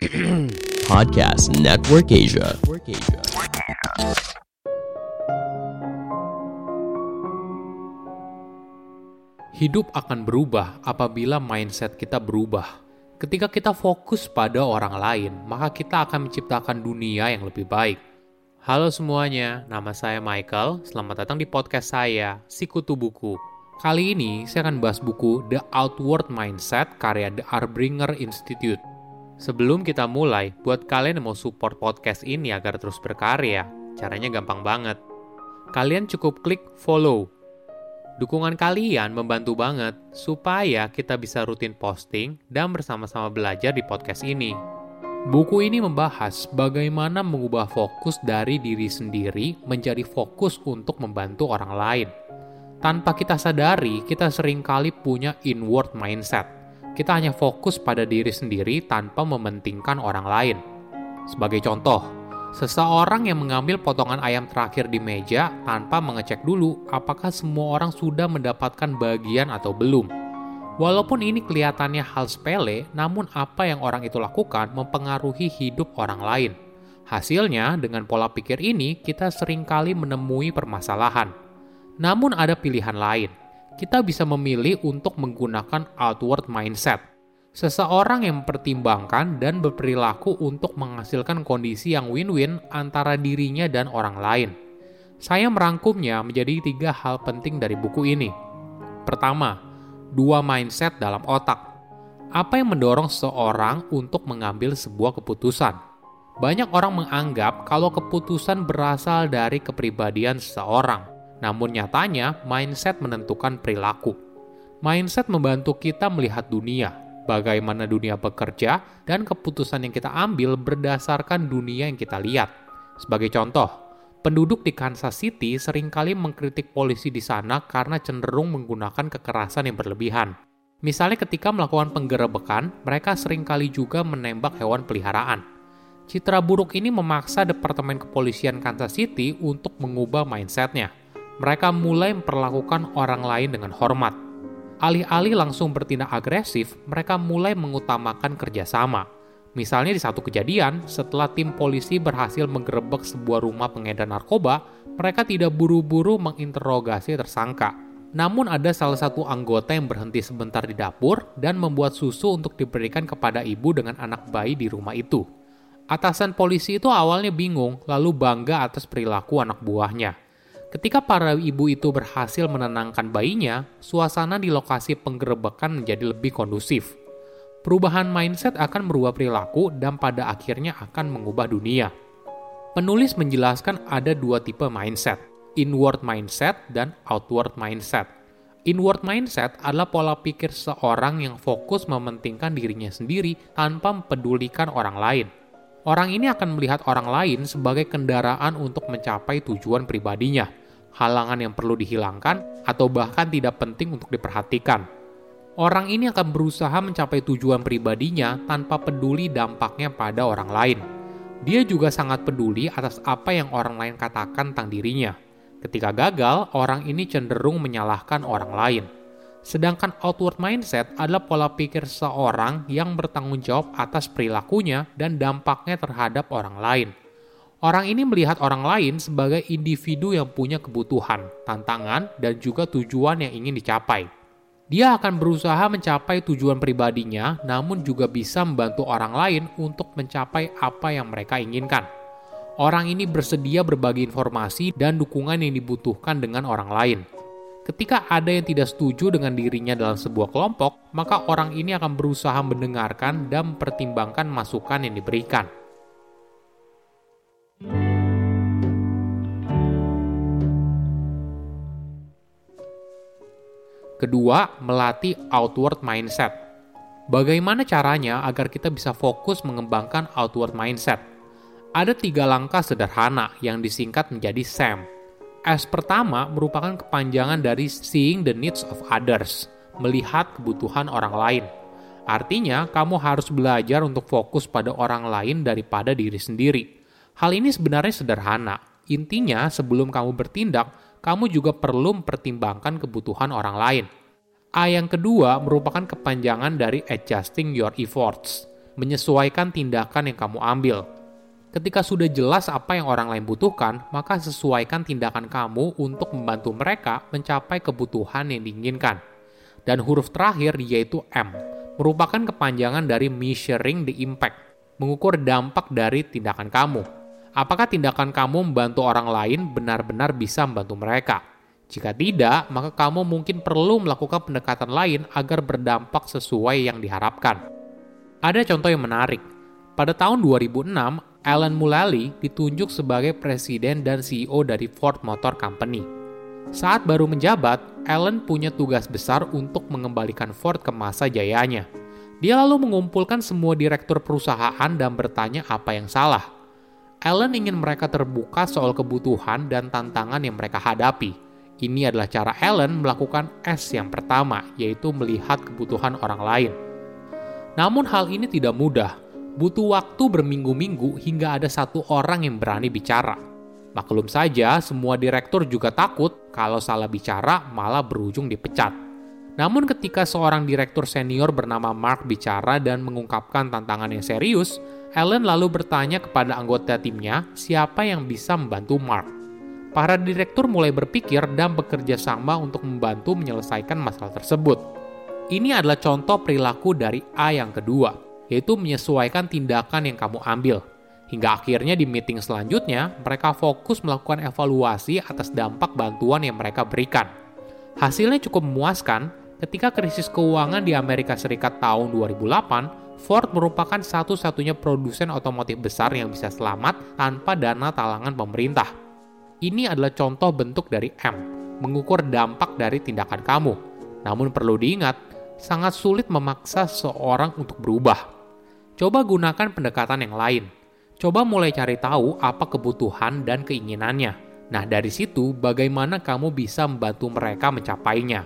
Podcast Network Asia. Hidup akan berubah apabila mindset kita berubah. Ketika kita fokus pada orang lain, maka kita akan menciptakan dunia yang lebih baik. Halo semuanya, nama saya Michael. Selamat datang di podcast saya, Sikutu Buku. Kali ini saya akan bahas buku The Outward Mindset karya The Arbringer Institute. Sebelum kita mulai, buat kalian yang mau support podcast ini agar terus berkarya, caranya gampang banget. Kalian cukup klik follow. Dukungan kalian membantu banget supaya kita bisa rutin posting dan bersama-sama belajar di podcast ini. Buku ini membahas bagaimana mengubah fokus dari diri sendiri menjadi fokus untuk membantu orang lain. Tanpa kita sadari, kita sering kali punya inward mindset – kita hanya fokus pada diri sendiri tanpa mementingkan orang lain. Sebagai contoh, seseorang yang mengambil potongan ayam terakhir di meja tanpa mengecek dulu apakah semua orang sudah mendapatkan bagian atau belum. Walaupun ini kelihatannya hal sepele, namun apa yang orang itu lakukan mempengaruhi hidup orang lain. Hasilnya, dengan pola pikir ini, kita sering kali menemui permasalahan. Namun ada pilihan lain kita bisa memilih untuk menggunakan outward mindset. Seseorang yang mempertimbangkan dan berperilaku untuk menghasilkan kondisi yang win-win antara dirinya dan orang lain. Saya merangkumnya menjadi tiga hal penting dari buku ini. Pertama, dua mindset dalam otak. Apa yang mendorong seseorang untuk mengambil sebuah keputusan? Banyak orang menganggap kalau keputusan berasal dari kepribadian seseorang namun nyatanya, mindset menentukan perilaku. Mindset membantu kita melihat dunia, bagaimana dunia bekerja, dan keputusan yang kita ambil berdasarkan dunia yang kita lihat. Sebagai contoh, penduduk di Kansas City sering kali mengkritik polisi di sana karena cenderung menggunakan kekerasan yang berlebihan. Misalnya ketika melakukan penggerebekan, mereka sering kali juga menembak hewan peliharaan. Citra buruk ini memaksa Departemen Kepolisian Kansas City untuk mengubah mindsetnya mereka mulai memperlakukan orang lain dengan hormat. Alih-alih langsung bertindak agresif, mereka mulai mengutamakan kerjasama. Misalnya di satu kejadian, setelah tim polisi berhasil menggerebek sebuah rumah pengedar narkoba, mereka tidak buru-buru menginterogasi tersangka. Namun ada salah satu anggota yang berhenti sebentar di dapur dan membuat susu untuk diberikan kepada ibu dengan anak bayi di rumah itu. Atasan polisi itu awalnya bingung, lalu bangga atas perilaku anak buahnya. Ketika para ibu itu berhasil menenangkan bayinya, suasana di lokasi penggerebekan menjadi lebih kondusif. Perubahan mindset akan merubah perilaku dan pada akhirnya akan mengubah dunia. Penulis menjelaskan ada dua tipe mindset, inward mindset dan outward mindset. Inward mindset adalah pola pikir seorang yang fokus mementingkan dirinya sendiri tanpa mempedulikan orang lain. Orang ini akan melihat orang lain sebagai kendaraan untuk mencapai tujuan pribadinya halangan yang perlu dihilangkan, atau bahkan tidak penting untuk diperhatikan. Orang ini akan berusaha mencapai tujuan pribadinya tanpa peduli dampaknya pada orang lain. Dia juga sangat peduli atas apa yang orang lain katakan tentang dirinya. Ketika gagal, orang ini cenderung menyalahkan orang lain. Sedangkan outward mindset adalah pola pikir seorang yang bertanggung jawab atas perilakunya dan dampaknya terhadap orang lain. Orang ini melihat orang lain sebagai individu yang punya kebutuhan, tantangan, dan juga tujuan yang ingin dicapai. Dia akan berusaha mencapai tujuan pribadinya, namun juga bisa membantu orang lain untuk mencapai apa yang mereka inginkan. Orang ini bersedia berbagi informasi dan dukungan yang dibutuhkan dengan orang lain. Ketika ada yang tidak setuju dengan dirinya dalam sebuah kelompok, maka orang ini akan berusaha mendengarkan dan mempertimbangkan masukan yang diberikan. Kedua, melatih outward mindset. Bagaimana caranya agar kita bisa fokus mengembangkan outward mindset? Ada tiga langkah sederhana yang disingkat menjadi SAM. S pertama merupakan kepanjangan dari seeing the needs of others, melihat kebutuhan orang lain. Artinya, kamu harus belajar untuk fokus pada orang lain daripada diri sendiri. Hal ini sebenarnya sederhana. Intinya, sebelum kamu bertindak, kamu juga perlu mempertimbangkan kebutuhan orang lain. A yang kedua merupakan kepanjangan dari adjusting your efforts. menyesuaikan tindakan yang kamu ambil. Ketika sudah jelas apa yang orang lain butuhkan, maka sesuaikan tindakan kamu untuk membantu mereka mencapai kebutuhan yang diinginkan. Dan huruf terakhir yaitu M, merupakan kepanjangan dari measuring the impact, mengukur dampak dari tindakan kamu. Apakah tindakan kamu membantu orang lain benar-benar bisa membantu mereka? Jika tidak, maka kamu mungkin perlu melakukan pendekatan lain agar berdampak sesuai yang diharapkan. Ada contoh yang menarik. Pada tahun 2006, Alan Mulally ditunjuk sebagai presiden dan CEO dari Ford Motor Company. Saat baru menjabat, Alan punya tugas besar untuk mengembalikan Ford ke masa jayanya. Dia lalu mengumpulkan semua direktur perusahaan dan bertanya apa yang salah. Alan ingin mereka terbuka soal kebutuhan dan tantangan yang mereka hadapi. Ini adalah cara Alan melakukan S yang pertama, yaitu melihat kebutuhan orang lain. Namun hal ini tidak mudah, butuh waktu berminggu-minggu hingga ada satu orang yang berani bicara. Maklum saja, semua direktur juga takut kalau salah bicara malah berujung dipecat. Namun ketika seorang direktur senior bernama Mark bicara dan mengungkapkan tantangan yang serius, Allen lalu bertanya kepada anggota timnya siapa yang bisa membantu Mark. Para direktur mulai berpikir dan bekerja sama untuk membantu menyelesaikan masalah tersebut. Ini adalah contoh perilaku dari A yang kedua, yaitu menyesuaikan tindakan yang kamu ambil. Hingga akhirnya di meeting selanjutnya, mereka fokus melakukan evaluasi atas dampak bantuan yang mereka berikan. Hasilnya cukup memuaskan ketika krisis keuangan di Amerika Serikat tahun 2008, Ford merupakan satu-satunya produsen otomotif besar yang bisa selamat tanpa dana talangan pemerintah. Ini adalah contoh bentuk dari M, mengukur dampak dari tindakan kamu. Namun perlu diingat, sangat sulit memaksa seorang untuk berubah Coba gunakan pendekatan yang lain. Coba mulai cari tahu apa kebutuhan dan keinginannya. Nah, dari situ bagaimana kamu bisa membantu mereka mencapainya.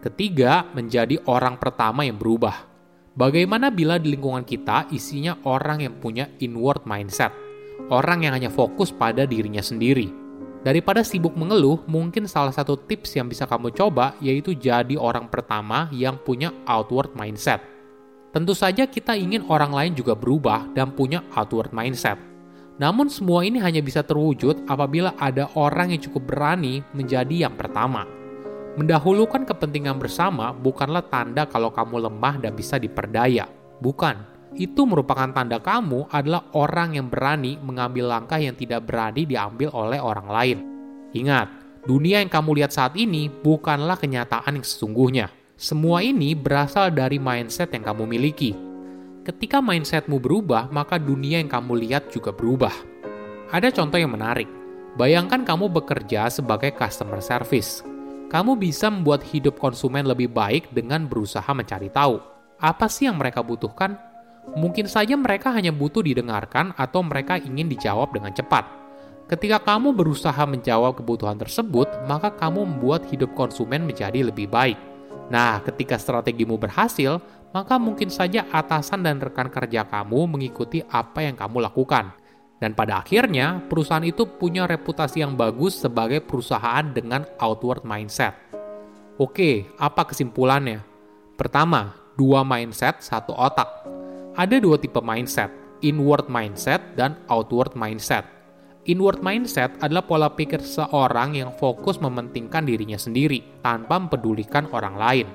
Ketiga, menjadi orang pertama yang berubah. Bagaimana bila di lingkungan kita isinya orang yang punya inward mindset, orang yang hanya fokus pada dirinya sendiri, Daripada sibuk mengeluh, mungkin salah satu tips yang bisa kamu coba yaitu jadi orang pertama yang punya outward mindset. Tentu saja kita ingin orang lain juga berubah dan punya outward mindset. Namun semua ini hanya bisa terwujud apabila ada orang yang cukup berani menjadi yang pertama. Mendahulukan kepentingan bersama bukanlah tanda kalau kamu lemah dan bisa diperdaya. Bukan itu merupakan tanda kamu adalah orang yang berani mengambil langkah yang tidak berani diambil oleh orang lain. Ingat, dunia yang kamu lihat saat ini bukanlah kenyataan yang sesungguhnya. Semua ini berasal dari mindset yang kamu miliki. Ketika mindsetmu berubah, maka dunia yang kamu lihat juga berubah. Ada contoh yang menarik. Bayangkan kamu bekerja sebagai customer service. Kamu bisa membuat hidup konsumen lebih baik dengan berusaha mencari tahu apa sih yang mereka butuhkan Mungkin saja mereka hanya butuh didengarkan atau mereka ingin dijawab dengan cepat. Ketika kamu berusaha menjawab kebutuhan tersebut, maka kamu membuat hidup konsumen menjadi lebih baik. Nah, ketika strategimu berhasil, maka mungkin saja atasan dan rekan kerja kamu mengikuti apa yang kamu lakukan. Dan pada akhirnya, perusahaan itu punya reputasi yang bagus sebagai perusahaan dengan outward mindset. Oke, apa kesimpulannya? Pertama, dua mindset, satu otak. Ada dua tipe mindset, inward mindset dan outward mindset. Inward mindset adalah pola pikir seorang yang fokus mementingkan dirinya sendiri tanpa mempedulikan orang lain.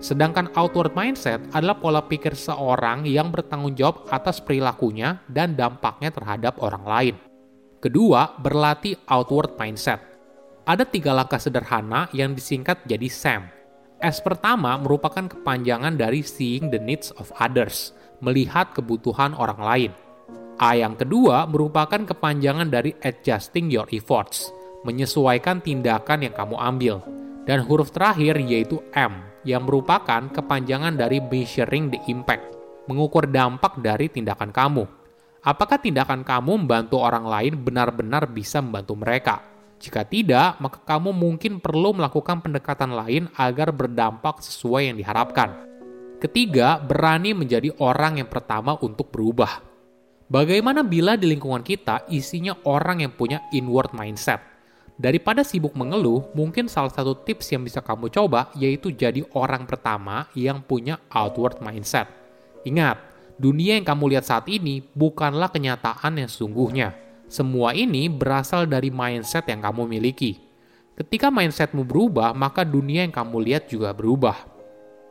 Sedangkan outward mindset adalah pola pikir seorang yang bertanggung jawab atas perilakunya dan dampaknya terhadap orang lain. Kedua, berlatih outward mindset. Ada tiga langkah sederhana yang disingkat jadi SAM. S pertama merupakan kepanjangan dari Seeing the Needs of Others melihat kebutuhan orang lain. A yang kedua merupakan kepanjangan dari adjusting your efforts, menyesuaikan tindakan yang kamu ambil. Dan huruf terakhir yaitu M, yang merupakan kepanjangan dari measuring the impact, mengukur dampak dari tindakan kamu. Apakah tindakan kamu membantu orang lain benar-benar bisa membantu mereka? Jika tidak, maka kamu mungkin perlu melakukan pendekatan lain agar berdampak sesuai yang diharapkan. Ketiga, berani menjadi orang yang pertama untuk berubah. Bagaimana bila di lingkungan kita isinya orang yang punya inward mindset? Daripada sibuk mengeluh, mungkin salah satu tips yang bisa kamu coba yaitu jadi orang pertama yang punya outward mindset. Ingat, dunia yang kamu lihat saat ini bukanlah kenyataan yang sesungguhnya. Semua ini berasal dari mindset yang kamu miliki. Ketika mindsetmu berubah, maka dunia yang kamu lihat juga berubah.